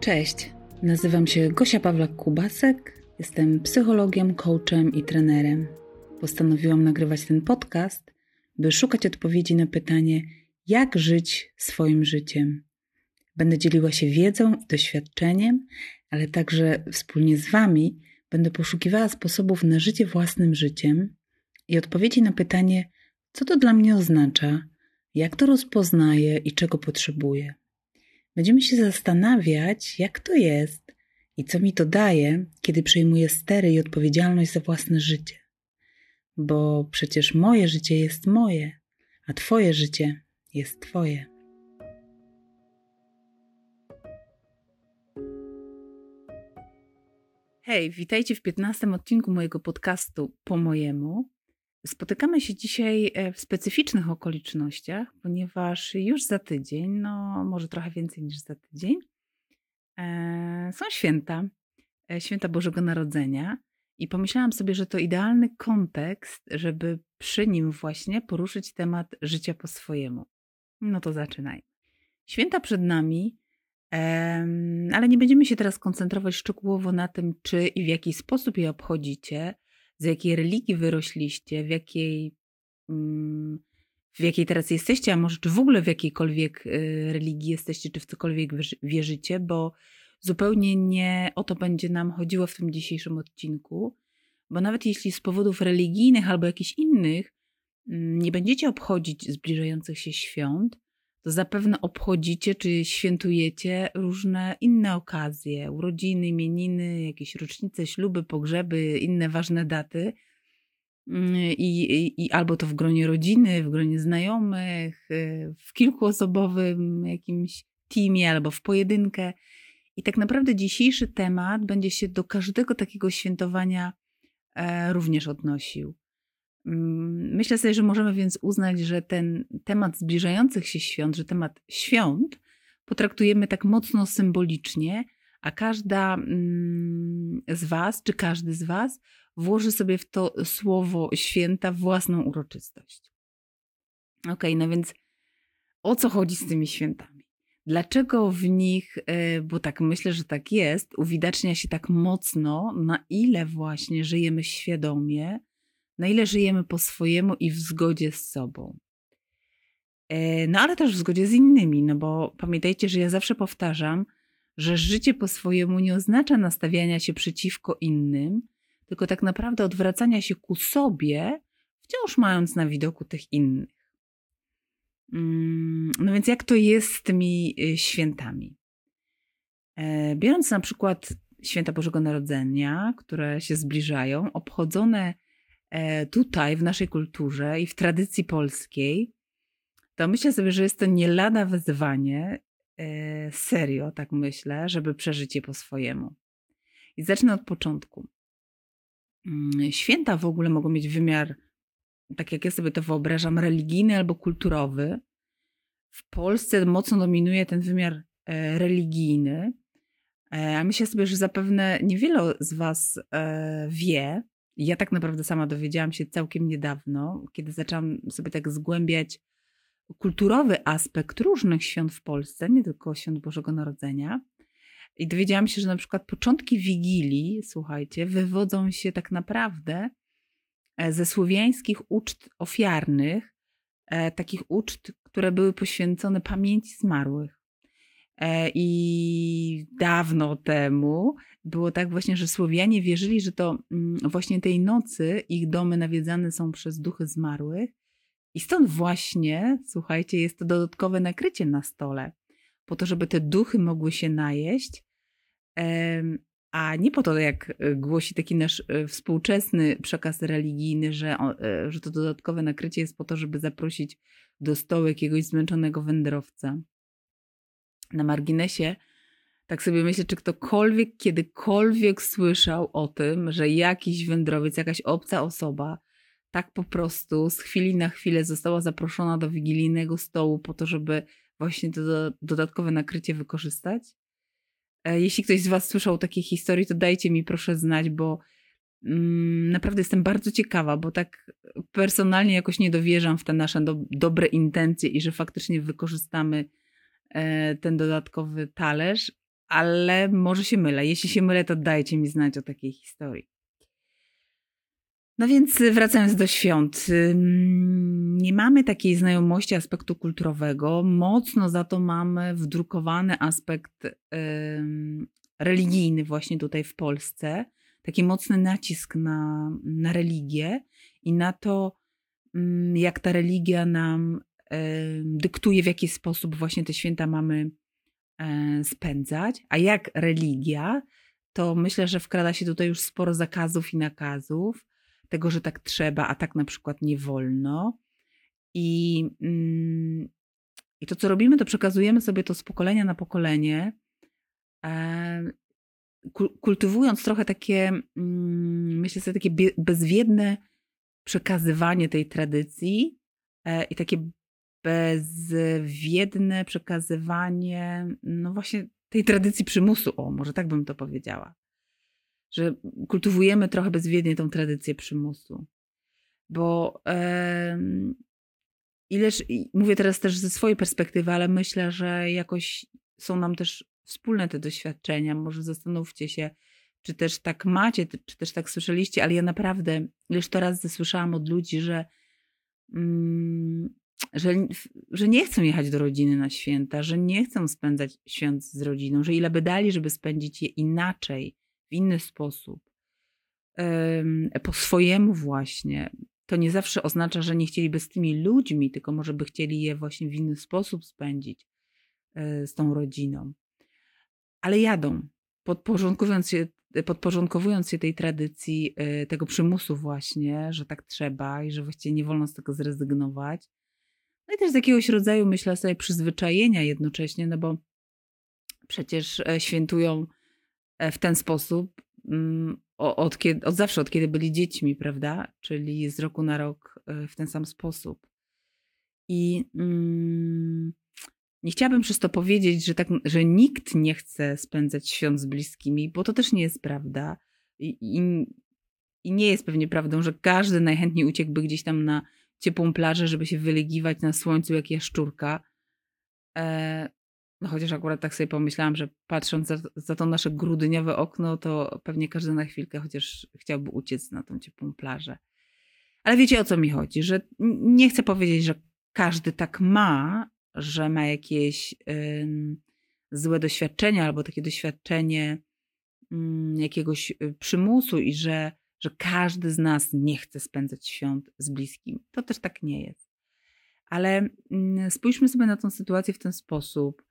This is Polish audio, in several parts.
Cześć, nazywam się Gosia Pawlak-Kubasek, jestem psychologiem, coachem i trenerem. Postanowiłam nagrywać ten podcast, by szukać odpowiedzi na pytanie, jak żyć swoim życiem. Będę dzieliła się wiedzą i doświadczeniem, ale także wspólnie z Wami będę poszukiwała sposobów na życie własnym życiem i odpowiedzi na pytanie, co to dla mnie oznacza, jak to rozpoznaję i czego potrzebuję. Będziemy się zastanawiać, jak to jest i co mi to daje, kiedy przejmuję stery i odpowiedzialność za własne życie. Bo przecież moje życie jest moje, a Twoje życie jest Twoje. Hej, witajcie w 15 odcinku mojego podcastu Po mojemu. Spotykamy się dzisiaj e, w specyficznych okolicznościach, ponieważ już za tydzień, no może trochę więcej niż za tydzień, e, są święta, e, święta Bożego Narodzenia. I pomyślałam sobie, że to idealny kontekst, żeby przy nim właśnie poruszyć temat życia po swojemu. No to zaczynaj. Święta przed nami, ale nie będziemy się teraz koncentrować szczegółowo na tym, czy i w jaki sposób je obchodzicie, z jakiej religii wyrośliście, w jakiej, mm, w jakiej teraz jesteście, a może czy w ogóle w jakiejkolwiek y, religii jesteście, czy w cokolwiek wierzycie, bo zupełnie nie o to będzie nam chodziło w tym dzisiejszym odcinku, bo nawet jeśli z powodów religijnych albo jakichś innych mm, nie będziecie obchodzić zbliżających się świąt, to zapewne obchodzicie czy świętujecie różne inne okazje, urodziny, imieniny, jakieś rocznice, śluby, pogrzeby, inne ważne daty. Mm, I, i, I, albo to w gronie rodziny, w gronie znajomych, y, w kilkuosobowym jakimś teamie, albo w pojedynkę. I tak naprawdę dzisiejszy temat będzie się do każdego takiego świętowania e, również odnosił. Mm, myślę sobie, że możemy więc uznać, że ten temat zbliżających się świąt, że temat świąt potraktujemy tak mocno symbolicznie, a każda mm, z Was, czy każdy z Was włoży sobie w to słowo święta własną uroczystość. Ok, no więc o co chodzi z tymi świętami? Dlaczego w nich, e, bo tak myślę, że tak jest, uwidacznia się tak mocno, na ile właśnie żyjemy świadomie, na ile żyjemy po swojemu i w zgodzie z sobą. E, no ale też w zgodzie z innymi, no bo pamiętajcie, że ja zawsze powtarzam, że życie po swojemu nie oznacza nastawiania się przeciwko innym, tylko tak naprawdę odwracania się ku sobie, wciąż mając na widoku tych innych. Mm, no więc jak to jest z tymi y, świętami? E, biorąc na przykład święta Bożego Narodzenia, które się zbliżają, obchodzone tutaj w naszej kulturze i w tradycji polskiej, to myślę sobie, że jest to nie lada wyzwanie, e, serio tak myślę, żeby przeżyć je po swojemu. I zacznę od początku. Mm, święta w ogóle mogą mieć wymiar, tak jak ja sobie to wyobrażam, religijny albo kulturowy. W Polsce mocno dominuje ten wymiar e, religijny, a myślę sobie, że zapewne niewiele z Was wie, ja tak naprawdę sama dowiedziałam się całkiem niedawno, kiedy zaczęłam sobie tak zgłębiać kulturowy aspekt różnych świąt w Polsce, nie tylko świąt Bożego Narodzenia. I dowiedziałam się, że na przykład początki Wigilii, słuchajcie, wywodzą się tak naprawdę e, ze słowiańskich uczt ofiarnych, e, takich uczt, które były poświęcone pamięci zmarłych. E, I dawno temu było tak właśnie, że Słowianie wierzyli, że to mm, właśnie tej nocy ich domy nawiedzane są przez duchy zmarłych. I stąd właśnie, słuchajcie, jest to dodatkowe nakrycie na stole, po to, żeby te duchy mogły się najeść, a nie po to, jak e, głosi taki nasz e, współczesny przekaz religijny, że, że to dodatkowe nakrycie jest po to, żeby zaprosić do stołu jakiegoś zmęczonego wędrowca. Na marginesie tak sobie myślę, czy ktokolwiek kiedykolwiek słyszał o tym, że jakiś wędrowiec, jakaś obca osoba tak po prostu z chwili na chwilę została zaproszona do wigilijnego stołu po to, żeby właśnie to dodatkowe nakrycie wykorzystać. E, jeśli ktoś z Was słyszał takiej historii, to dajcie mi proszę znać, bo mm, naprawdę jestem bardzo ciekawa, bo tak personalnie jakoś nie dowierzam w te nasze do, dobre intencje i że faktycznie wykorzystamy ten dodatkowy talerz, ale może się mylę. Jeśli się mylę, to dajcie mi znać o takiej historii. No więc wracając do świąt. Nie mamy takiej znajomości aspektu kulturowego. Mocno za to mamy wdrukowany aspekt religijny właśnie tutaj w Polsce. Taki mocny nacisk na, na religię i na to, jak ta religia nam dyktuje, w jaki sposób właśnie te święta mamy e, spędzać. A jak religia, to myślę, że wkrada się tutaj już sporo zakazów i nakazów tego, że tak trzeba, a tak na przykład nie wolno. I, mm, i to, co robimy, to przekazujemy sobie to z pokolenia na pokolenie, e, kultywując trochę takie, mm, myślę sobie, takie bezwiedne przekazywanie tej tradycji e, i takie bezwiedne przekazywanie, no właśnie tej tradycji przymusu, o, może tak bym to powiedziała że kultywujemy trochę bezwiednie tą tradycję przymusu. Bo e, ileż, mówię teraz też ze swojej perspektywy, ale myślę, że jakoś są nam też wspólne te doświadczenia. Może zastanówcie się, czy też tak macie, czy też tak słyszeliście, ale ja naprawdę ileż to raz zasłyszałam od ludzi, że, mm, że, że nie chcą jechać do rodziny na święta, że nie chcą spędzać świąt z rodziną, że ile by dali, żeby spędzić je inaczej, w inny sposób, po swojemu właśnie, to nie zawsze oznacza, że nie chcieliby z tymi ludźmi, tylko może by chcieli je właśnie w inny sposób spędzić e, z tą rodziną. Ale jadą, podporządkowując się, podporządkowując się tej tradycji, e, tego przymusu właśnie, że tak trzeba i że właściwie nie wolno z tego zrezygnować. No i też z jakiegoś rodzaju, myślę sobie, przyzwyczajenia jednocześnie, no bo przecież e, świętują E, w ten sposób mm, od, kiedy, od zawsze, od kiedy byli dziećmi, prawda? Czyli z roku na rok e, w ten sam sposób. I mm, nie chciałabym przez to powiedzieć, że, tak, że nikt nie chce spędzać świąt z bliskimi, bo to też nie jest prawda. I, i, i nie jest pewnie prawdą, że każdy najchętniej uciekłby gdzieś tam na ciepłą plażę, żeby się wylegiwać na słońcu jak jaszczurka. E, no chociaż akurat tak sobie pomyślałam, że patrząc za, za to nasze grudniowe okno, to pewnie każdy na chwilkę chociaż chciałby uciec na tą ciepłą plażę. Ale wiecie o co mi chodzi, że nie chcę powiedzieć, że każdy tak ma, że ma jakieś złe doświadczenia albo takie doświadczenie ym, jakiegoś y, przymusu i że, że każdy z nas nie chce spędzać świąt z bliskim. To też tak nie jest. Ale mm, spójrzmy sobie na tę sytuację w ten sposób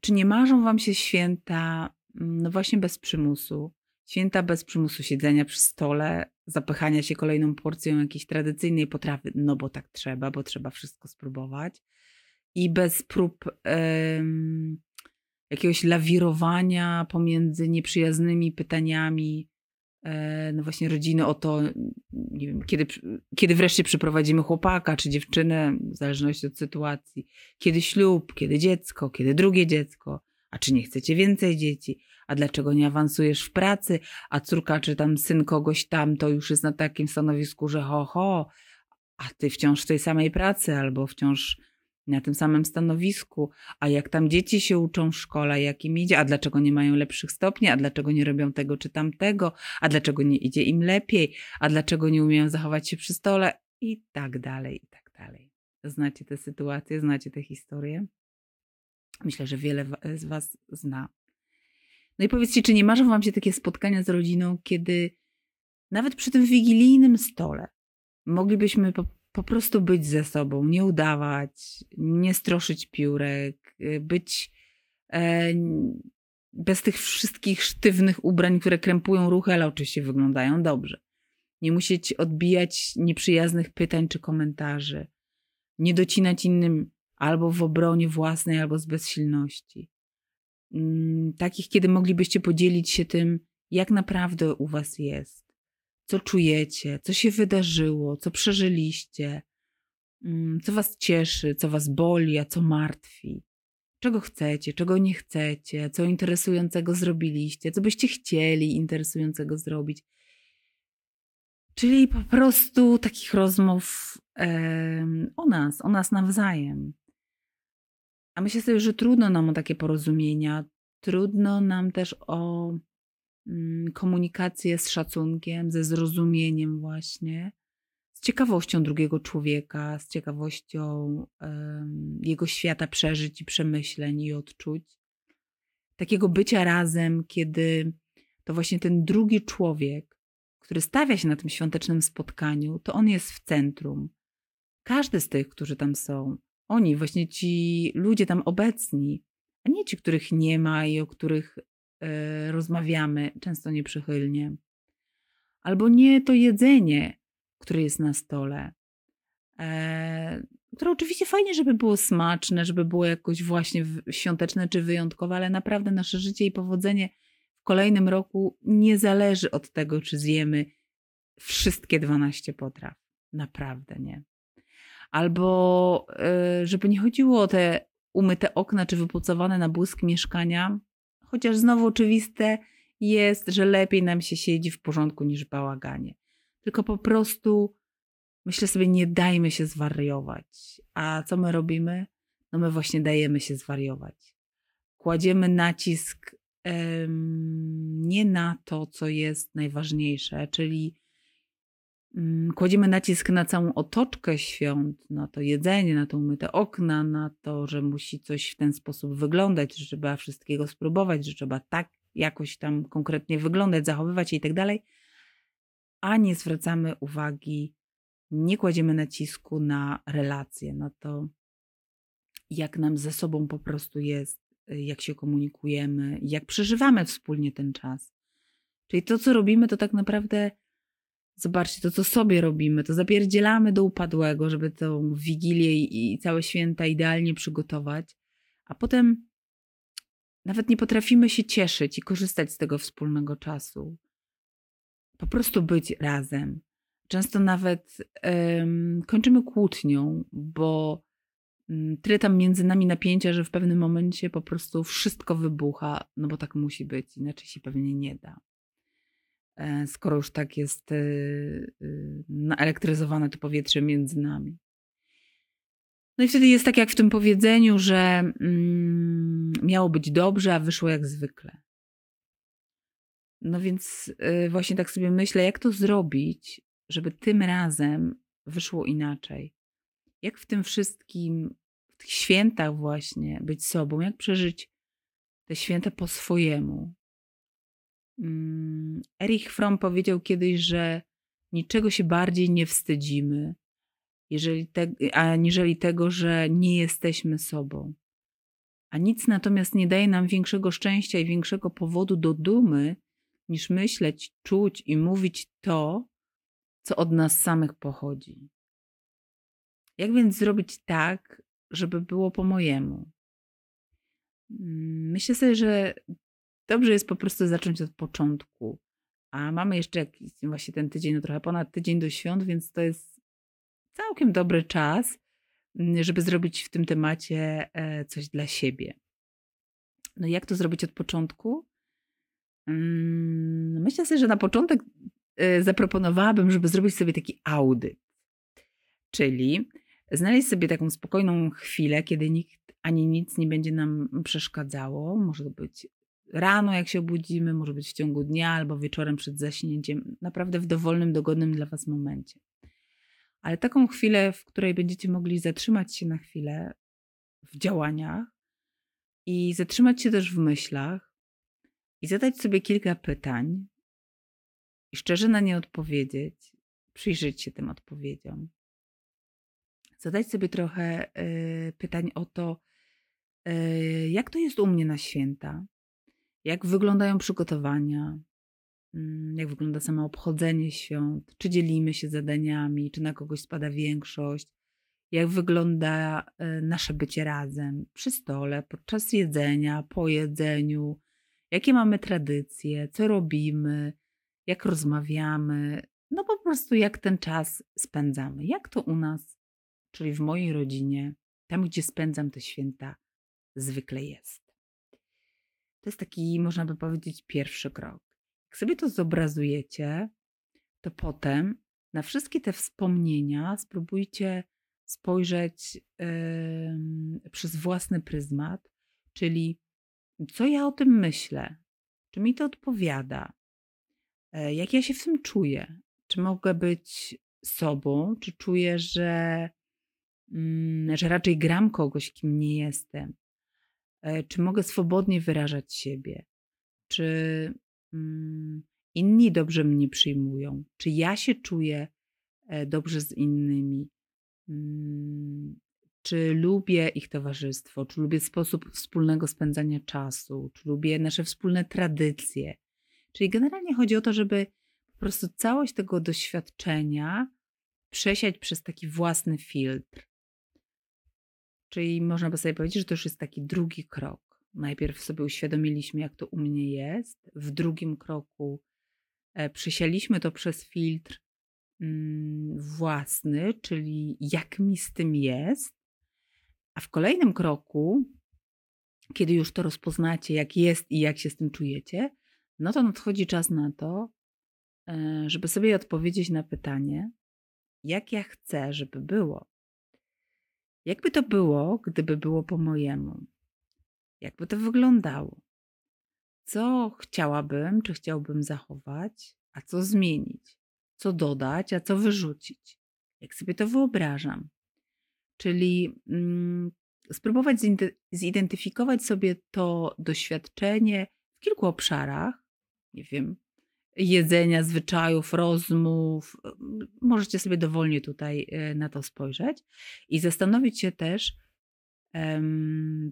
czy nie marzą Wam się święta, mm, no właśnie bez przymusu? Święta bez przymusu siedzenia przy stole, zapychania się kolejną porcją jakiejś tradycyjnej potrawy, no bo tak trzeba, bo trzeba wszystko spróbować. I bez prób um, jakiegoś lawirowania pomiędzy nieprzyjaznymi pytaniami, no właśnie rodziny o to, nie wiem, kiedy, kiedy wreszcie przyprowadzimy chłopaka czy dziewczynę, w zależności od sytuacji, kiedy ślub, kiedy dziecko, kiedy drugie dziecko, a czy nie chcecie więcej dzieci, a dlaczego nie awansujesz w pracy, a córka czy tam syn kogoś tam to już jest na takim stanowisku, że ho, ho, a ty wciąż w tej samej pracy albo wciąż na tym samym stanowisku, a jak tam dzieci się uczą w szkole, jak im idzie, a dlaczego nie mają lepszych stopni, a dlaczego nie robią tego czy tamtego, a dlaczego nie idzie im lepiej, a dlaczego nie umieją zachować się przy stole i tak dalej, i tak dalej. Znacie te sytuacje, znacie te historie? Myślę, że wiele z Was zna. No i powiedzcie, czy nie marzą Wam się takie spotkania z rodziną, kiedy nawet przy tym wigilijnym stole moglibyśmy po po prostu być ze sobą, nie udawać, nie stroszyć piórek, y, być e, bez tych wszystkich sztywnych ubrań, które krępują ruchy, ale oczywiście wyglądają dobrze. Nie musieć odbijać nieprzyjaznych pytań czy komentarzy, nie docinać innym albo w obronie własnej, albo z bezsilności. Mm, takich, kiedy moglibyście podzielić się tym, jak naprawdę u Was jest co czujecie, co się wydarzyło, co przeżyliście, mm, co was cieszy, co was boli, a co martwi. Czego chcecie, czego nie chcecie, co interesującego zrobiliście, co byście chcieli interesującego zrobić. Czyli po prostu takich rozmów e, o nas, o nas nawzajem. A myślę sobie, że trudno nam o takie porozumienia, trudno nam też o komunikację z szacunkiem, ze zrozumieniem, właśnie, z ciekawością drugiego człowieka, z ciekawością jego świata przeżyć i przemyśleń i odczuć. Takiego bycia razem, kiedy to właśnie ten drugi człowiek, który stawia się na tym świątecznym spotkaniu, to on jest w centrum. Każdy z tych, którzy tam są, oni, właśnie ci ludzie tam obecni, a nie ci, których nie ma i o których rozmawiamy, często nieprzychylnie. Albo nie to jedzenie, które jest na stole, e, które oczywiście fajnie, żeby było smaczne, żeby było jakoś właśnie świąteczne czy wyjątkowe, ale naprawdę nasze życie i powodzenie w kolejnym roku nie zależy od tego, czy zjemy wszystkie 12 potraw. Naprawdę nie. Albo e, żeby nie chodziło o te umyte okna czy wypucowane na błysk mieszkania, chociaż znowu oczywiste jest, że lepiej nam się siedzi w porządku niż w bałaganie. Tylko po prostu myślę sobie, nie dajmy się zwariować. A co my robimy? No my właśnie dajemy się zwariować. Kładziemy nacisk um, nie na to, co jest najważniejsze, czyli kładziemy nacisk na całą otoczkę świąt, na to jedzenie, na to umyte okna, na to, że musi coś w ten sposób wyglądać, że trzeba wszystkiego spróbować, że trzeba tak jakoś tam konkretnie wyglądać, zachowywać się i tak dalej, a nie zwracamy uwagi, nie kładziemy nacisku na relacje, na to, jak nam ze sobą po prostu jest, jak się komunikujemy, jak przeżywamy wspólnie ten czas. Czyli to, co robimy, to tak naprawdę Zobaczcie, to co sobie robimy, to zapierdzielamy do upadłego, żeby tą wigilię i całe święta idealnie przygotować, a potem nawet nie potrafimy się cieszyć i korzystać z tego wspólnego czasu. Po prostu być razem. Często nawet kończymy kłótnią, bo um, tyle tam między nami napięcia, że w pewnym momencie po prostu wszystko wybucha, no bo tak musi być, inaczej się pewnie nie da. E, skoro już tak jest e, e, naelektryzowane to powietrze między nami. No i wtedy jest tak jak w tym powiedzeniu, że mm, miało być dobrze, a wyszło jak zwykle. No więc właśnie tak sobie myślę, jak to zrobić, żeby tym razem wyszło inaczej. Jak w tym wszystkim, w tych świętach właśnie być sobą, jak przeżyć te święta po swojemu, Erich Fromm powiedział kiedyś, że niczego się bardziej nie wstydzimy, jeżeli te, aniżeli tego, że nie jesteśmy sobą. A nic natomiast nie daje nam większego szczęścia i większego powodu do dumy, niż myśleć, czuć i mówić to, co od nas samych pochodzi. Jak więc zrobić tak, żeby było po mojemu? Mm, myślę sobie, że dobrze jest po prostu zacząć od początku. A mamy jeszcze jakiś, właśnie ten tydzień, no trochę ponad tydzień do świąt, więc to jest całkiem dobry czas, mm, żeby zrobić w tym temacie e, coś dla siebie. No jak to zrobić od początku? Mm, myślę sobie, że na początek e, zaproponowałabym, żeby zrobić sobie taki audyt. Czyli znaleźć sobie taką spokojną chwilę, kiedy nikt ani nic nie będzie nam przeszkadzało. Może to być rano, jak się obudzimy, może być w ciągu dnia albo wieczorem przed zaśnięciem, naprawdę w dowolnym, dogodnym dla Was momencie. Ale taką chwilę, w której będziecie mogli zatrzymać się na chwilę w działaniach i zatrzymać się też w myślach i zadać sobie kilka pytań i szczerze na nie odpowiedzieć, przyjrzeć się tym odpowiedziom. Zadać sobie trochę y, pytań o to, y, jak to jest u mnie na święta, jak wyglądają przygotowania? Mm, jak wygląda samo obchodzenie świąt? Czy dzielimy się zadaniami? Czy na kogoś spada większość? Jak wygląda e, nasze bycie razem przy stole, podczas jedzenia, po jedzeniu? Jakie mamy tradycje? Co robimy? Jak rozmawiamy? No po prostu jak ten czas spędzamy. Jak to u nas, czyli w mojej rodzinie, tam gdzie spędzam te święta, zwykle jest. To jest taki, można by powiedzieć, pierwszy krok. Jak sobie to zobrazujecie, to potem na wszystkie te wspomnienia spróbujcie spojrzeć przez własny pryzmat, czyli co ja o tym myślę, czy mi to odpowiada, e, jak ja się w tym czuję, czy mogę być sobą, czy czuję, że, mm, że raczej gram kogoś, kim nie jestem, czy mogę swobodnie wyrażać siebie, czy mm, inni dobrze mnie przyjmują, czy ja się czuję e, dobrze z innymi, mm, czy lubię ich towarzystwo, czy lubię sposób wspólnego spędzania czasu, czy lubię nasze wspólne tradycje. Czyli generalnie chodzi o to, żeby po prostu całość tego doświadczenia przesiać przez taki własny filtr. Czyli można by sobie powiedzieć, że to już jest taki drugi krok. Najpierw sobie uświadomiliśmy, jak to u mnie jest. W drugim kroku e, przesialiśmy to przez filtr mm, własny, czyli jak mi z tym jest. A w kolejnym kroku, kiedy już to rozpoznacie, jak jest i jak się z tym czujecie, no to nadchodzi czas na to, e, żeby sobie odpowiedzieć na pytanie, jak ja chcę, żeby było. Jakby to było, gdyby było po mojemu? Jakby to wyglądało? Co chciałabym, czy chciałbym zachować, a co zmienić? Co dodać, a co wyrzucić? Jak sobie to wyobrażam? Czyli mm, spróbować zidentyfikować sobie to doświadczenie w kilku obszarach, nie wiem, jedzenia, zwyczajów, rozmów. Możecie sobie dowolnie tutaj e, na to spojrzeć i zastanowić się też,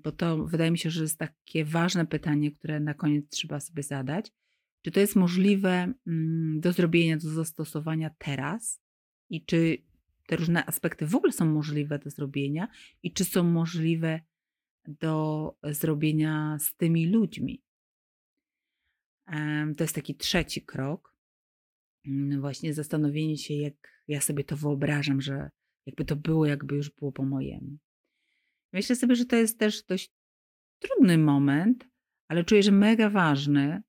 bo to wydaje mi się, że jest takie ważne pytanie, które na koniec trzeba sobie zadać. Czy to jest możliwe mm, do zrobienia, do zastosowania teraz? I czy te różne aspekty w ogóle są możliwe do zrobienia i czy są możliwe do zrobienia z tymi ludźmi. To jest taki trzeci krok. Mm, właśnie zastanowienie się, jak ja sobie to wyobrażam, że jakby to było, jakby już było po mojemu. Myślę sobie, że to jest też dość trudny moment, ale czuję, że mega ważny,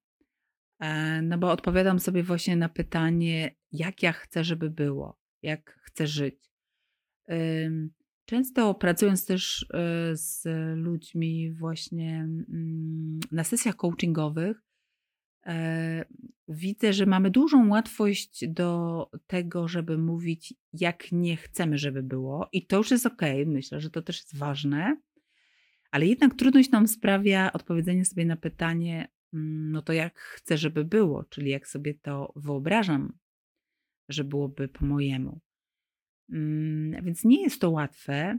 e, no bo odpowiadam sobie właśnie na pytanie, jak ja chcę, żeby było jak chcę żyć. Często pracując też e, z ludźmi właśnie mm, na sesjach coachingowych, widzę, że mamy dużą łatwość do tego, żeby mówić, jak nie chcemy, żeby było, i to już jest ok. Myślę, że to też jest ważne, ale jednak trudność nam sprawia odpowiedzenie sobie na pytanie, mm, no to jak chcę, żeby było, czyli jak sobie to wyobrażam, że byłoby po mojemu. Mm, więc nie jest to łatwe,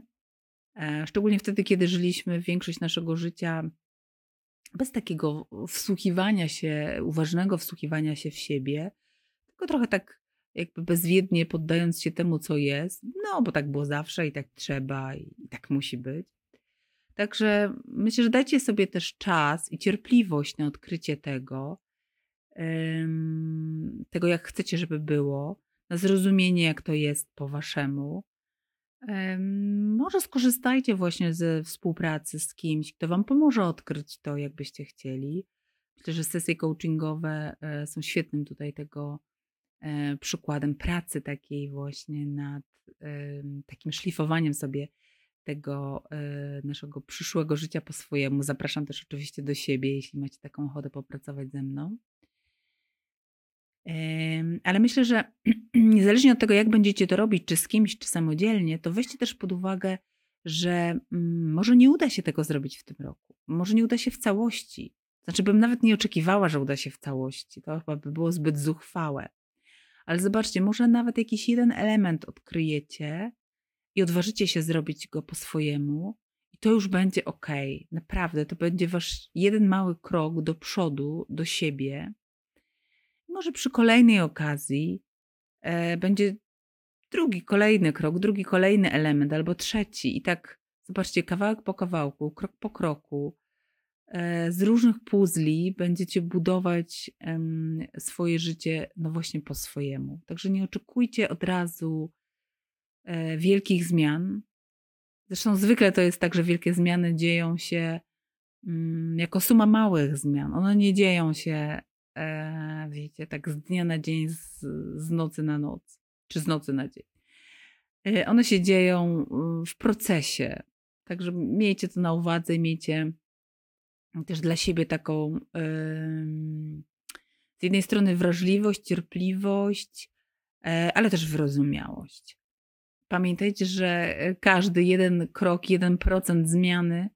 e, szczególnie wtedy, kiedy żyliśmy większość naszego życia bez takiego wsłuchiwania się, uważnego wsłuchiwania się w siebie, tylko trochę tak jakby bezwiednie poddając się temu, co jest, no bo tak było zawsze i tak trzeba i tak musi być. Także myślę, że dajcie sobie też czas i cierpliwość na odkrycie tego, tego jak chcecie, żeby było, na zrozumienie, jak to jest po waszemu. Może skorzystajcie właśnie ze współpracy z kimś, kto wam pomoże odkryć to, jakbyście chcieli. Myślę, że sesje coachingowe e, są świetnym tutaj tego e, przykładem pracy takiej właśnie nad takim szlifowaniem sobie tego e, naszego przyszłego życia po swojemu. Zapraszam też oczywiście do siebie, jeśli macie taką ochotę popracować ze mną. Ale myślę, że niezależnie od tego, jak będziecie to robić, czy z kimś, czy samodzielnie, to weźcie też pod uwagę, że mm, może nie uda się tego zrobić w tym roku. Może nie uda się w całości. Znaczy, bym nawet nie oczekiwała, że uda się w całości. To chyba by było zbyt zuchwałe. Ale zobaczcie, może nawet jakiś jeden element odkryjecie i odważycie się zrobić go po swojemu, i to już będzie ok. Naprawdę, to będzie wasz jeden mały krok do przodu, do siebie, może przy kolejnej okazji e, będzie drugi, kolejny krok, drugi, kolejny element albo trzeci. I tak zobaczcie, kawałek po kawałku, krok po kroku, e, z różnych puzli będziecie budować em, swoje życie, no właśnie po swojemu. Także nie oczekujcie od razu e, wielkich zmian. Zresztą zwykle to jest tak, że wielkie zmiany dzieją się mm, jako suma małych zmian. One nie dzieją się e, wiecie, tak z dnia na dzień, z, z nocy na noc, czy z nocy na dzień. E, one się dzieją y, w procesie. Także miejcie to na uwadze, miejcie też dla siebie taką z jednej strony wrażliwość, cierpliwość, e, ale też wyrozumiałość. Pamiętajcie, że każdy jeden krok, jeden procent zmiany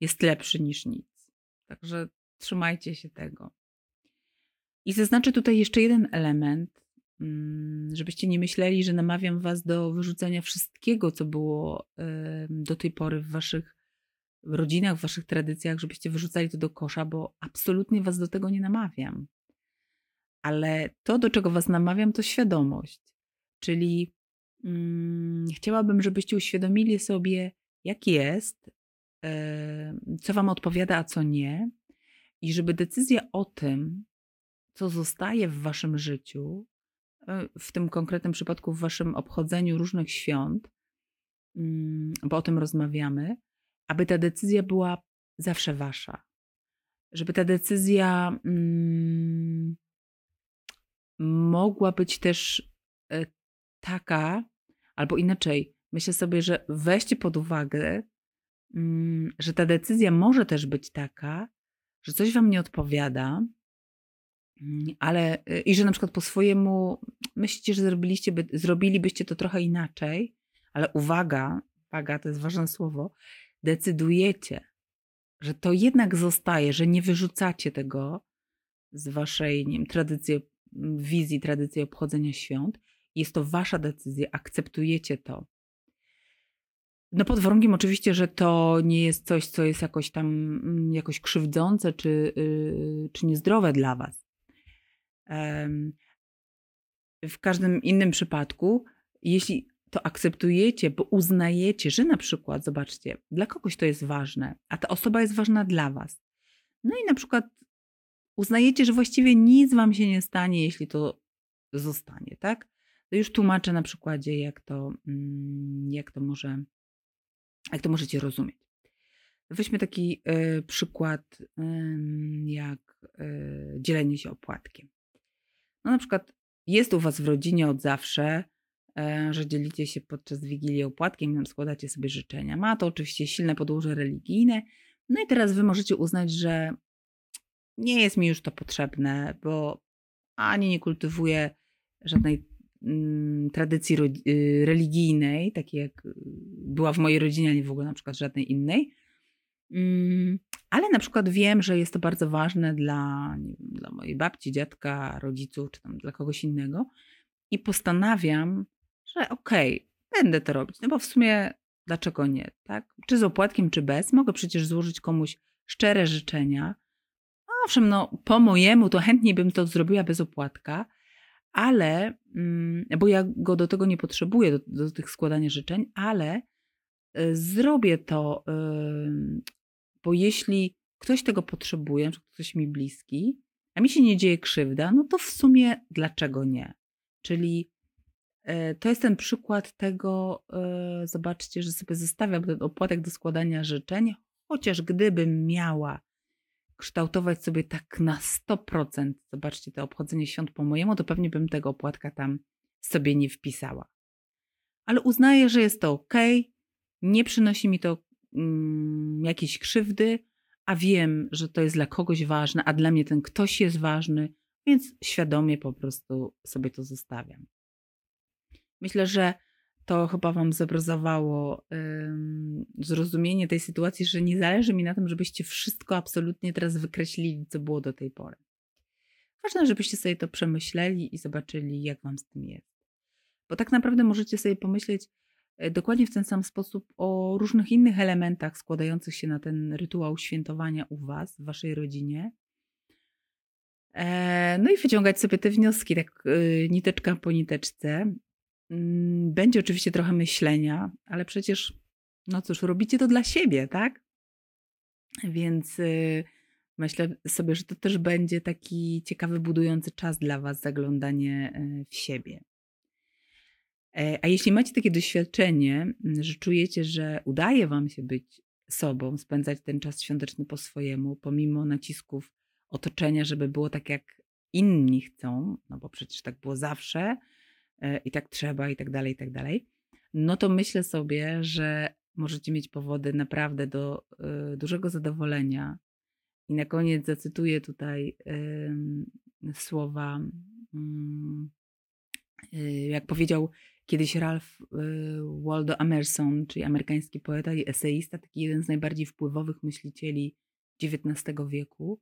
jest lepszy niż nic. Także trzymajcie się tego. I zaznaczę tutaj jeszcze jeden element, mm, żebyście nie myśleli, że namawiam Was do wyrzucenia wszystkiego, co było do tej pory w Waszych rodzinach, w Waszych tradycjach, żebyście wyrzucali to do kosza, bo absolutnie Was do tego nie namawiam. Ale to, do czego Was namawiam, to świadomość. Czyli hmm, chciałabym, żebyście uświadomili sobie, jak jest, co Wam odpowiada, a co nie, i żeby decyzja o tym, co zostaje w Waszym życiu, e, w tym konkretnym przypadku w Waszym obchodzeniu różnych świąt, mm, bo o tym rozmawiamy, aby ta decyzja była zawsze Wasza. Żeby ta decyzja mm, mogła być też e, taka, albo inaczej, myślę sobie, że weźcie pod uwagę, mm, że ta decyzja może też być taka, że coś wam nie odpowiada, ale y, i że na przykład po swojemu myślicie, że zrobiliście, by, zrobilibyście to trochę inaczej, ale uwaga, uwaga, to jest ważne słowo, decydujecie, że to jednak zostaje, że nie wyrzucacie tego z waszej nie wiem, tradycji, wizji, tradycji obchodzenia świąt. Jest to wasza decyzja, akceptujecie to. No pod warunkiem oczywiście, że to nie jest coś, co jest jakoś tam mm, jakoś krzywdzące czy, yy, czy niezdrowe dla was. W każdym innym przypadku, jeśli to akceptujecie, bo uznajecie, że na przykład, zobaczcie, dla kogoś to jest ważne, a ta osoba jest ważna dla was. No i na przykład uznajecie, że właściwie nic wam się nie stanie, jeśli to zostanie, tak? To już tłumaczę na przykładzie, jak to, mm, jak to może jak to możecie rozumieć? Weźmy taki y, przykład, y, jak y, dzielenie się opłatkiem. No na przykład jest u Was w rodzinie od zawsze, że dzielicie się podczas Wigilii opłatkiem, składacie sobie życzenia. Ma to oczywiście silne podłoże religijne. No i teraz Wy możecie uznać, że nie jest mi już to potrzebne, bo ani nie kultywuję żadnej Mm, tradycji y, religijnej, takiej jak y, była w mojej rodzinie, a nie w ogóle na przykład żadnej innej. Mm, ale na przykład wiem, że jest to bardzo ważne dla, dla mojej babci, dziadka, rodziców, czy tam dla kogoś innego. I postanawiam, że okej, okay, będę to robić, no bo w sumie dlaczego nie, tak? Czy z opłatkiem, czy bez, mogę przecież złożyć komuś szczere życzenia. Owszem, no po mojemu to chętniej bym to zrobiła bez opłatka, ale, mm, bo ja go do tego nie potrzebuję, do, do tych składania życzeń, ale y, zrobię to, bo jeśli ktoś tego potrzebuje, przykład ktoś mi bliski, a mi się nie dzieje krzywda, no to w sumie dlaczego nie? Czyli y, to jest ten przykład tego, y, zobaczcie, że sobie zostawiam ten opłatek do składania życzeń, chociaż gdybym miała kształtować sobie tak na 100%, zobaczcie, to obchodzenie świąt po mojemu, to pewnie bym tego opłatka tam sobie nie wpisała. Ale uznaję, że jest to ok, nie przynosi mi to mm, jakiejś krzywdy, a wiem, że to jest dla kogoś ważne, a dla mnie ten ktoś jest ważny, więc świadomie po prostu sobie to zostawiam. Myślę, że to chyba Wam zobrazowało zrozumienie tej sytuacji, że nie zależy mi na tym, żebyście wszystko absolutnie teraz wykreślili, co było do tej pory. Ważne, żebyście sobie to przemyśleli i zobaczyli, jak Wam z tym jest. Bo tak naprawdę możecie sobie pomyśleć dokładnie w ten sam sposób o różnych innych elementach składających się na ten rytuał świętowania u Was, w Waszej rodzinie. E, no i wyciągać sobie te wnioski, tak e, niteczka po niteczce, Mm, będzie oczywiście trochę myślenia, ale przecież, no cóż, robicie to dla siebie, tak? Więc y, myślę sobie, że to też będzie taki ciekawy, budujący czas dla Was, zaglądanie y, w siebie. E, a jeśli macie takie doświadczenie, że czujecie, że udaje Wam się być sobą, spędzać ten czas świąteczny po swojemu, pomimo nacisków otoczenia, żeby było tak, jak inni chcą, no bo przecież tak było zawsze, E, i tak trzeba, i tak dalej, i tak dalej. no to myślę sobie, że możecie mieć powody naprawdę do y, dużego zadowolenia. I na koniec zacytuję tutaj y, słowa, y, jak powiedział kiedyś Ralph y, Waldo Emerson, czyli amerykański poeta i eseista, taki jeden z najbardziej wpływowych myślicieli XIX wieku,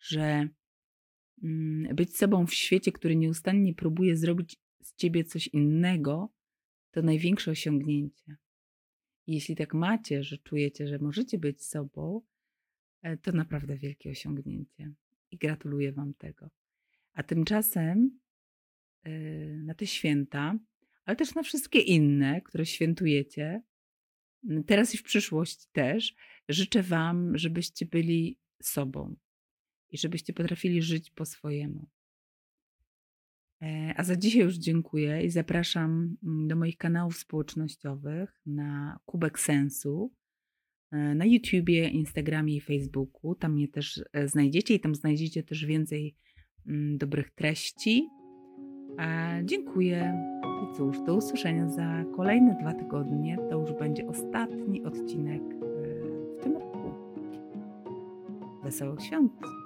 że mm, być sobą w świecie, który nieustannie próbuje zrobić z ciebie coś innego, to największe osiągnięcie. Jeśli tak macie, że czujecie, że możecie być sobą, e, to naprawdę wielkie osiągnięcie. I gratuluję Wam tego. A tymczasem e, na te święta, ale też na wszystkie inne, które świętujecie, teraz i w przyszłości też, życzę Wam, żebyście byli sobą i żebyście potrafili żyć po swojemu. E, a za dzisiaj już dziękuję i zapraszam mm, do moich kanałów społecznościowych na Kubek Sensu, e, na YouTubie, Instagramie i Facebooku. Tam mnie też e, znajdziecie i tam znajdziecie też więcej mm, dobrych treści. A dziękuję i cóż, do usłyszenia za kolejne dwa tygodnie. To już będzie ostatni odcinek w tym roku. Wesołych świąt!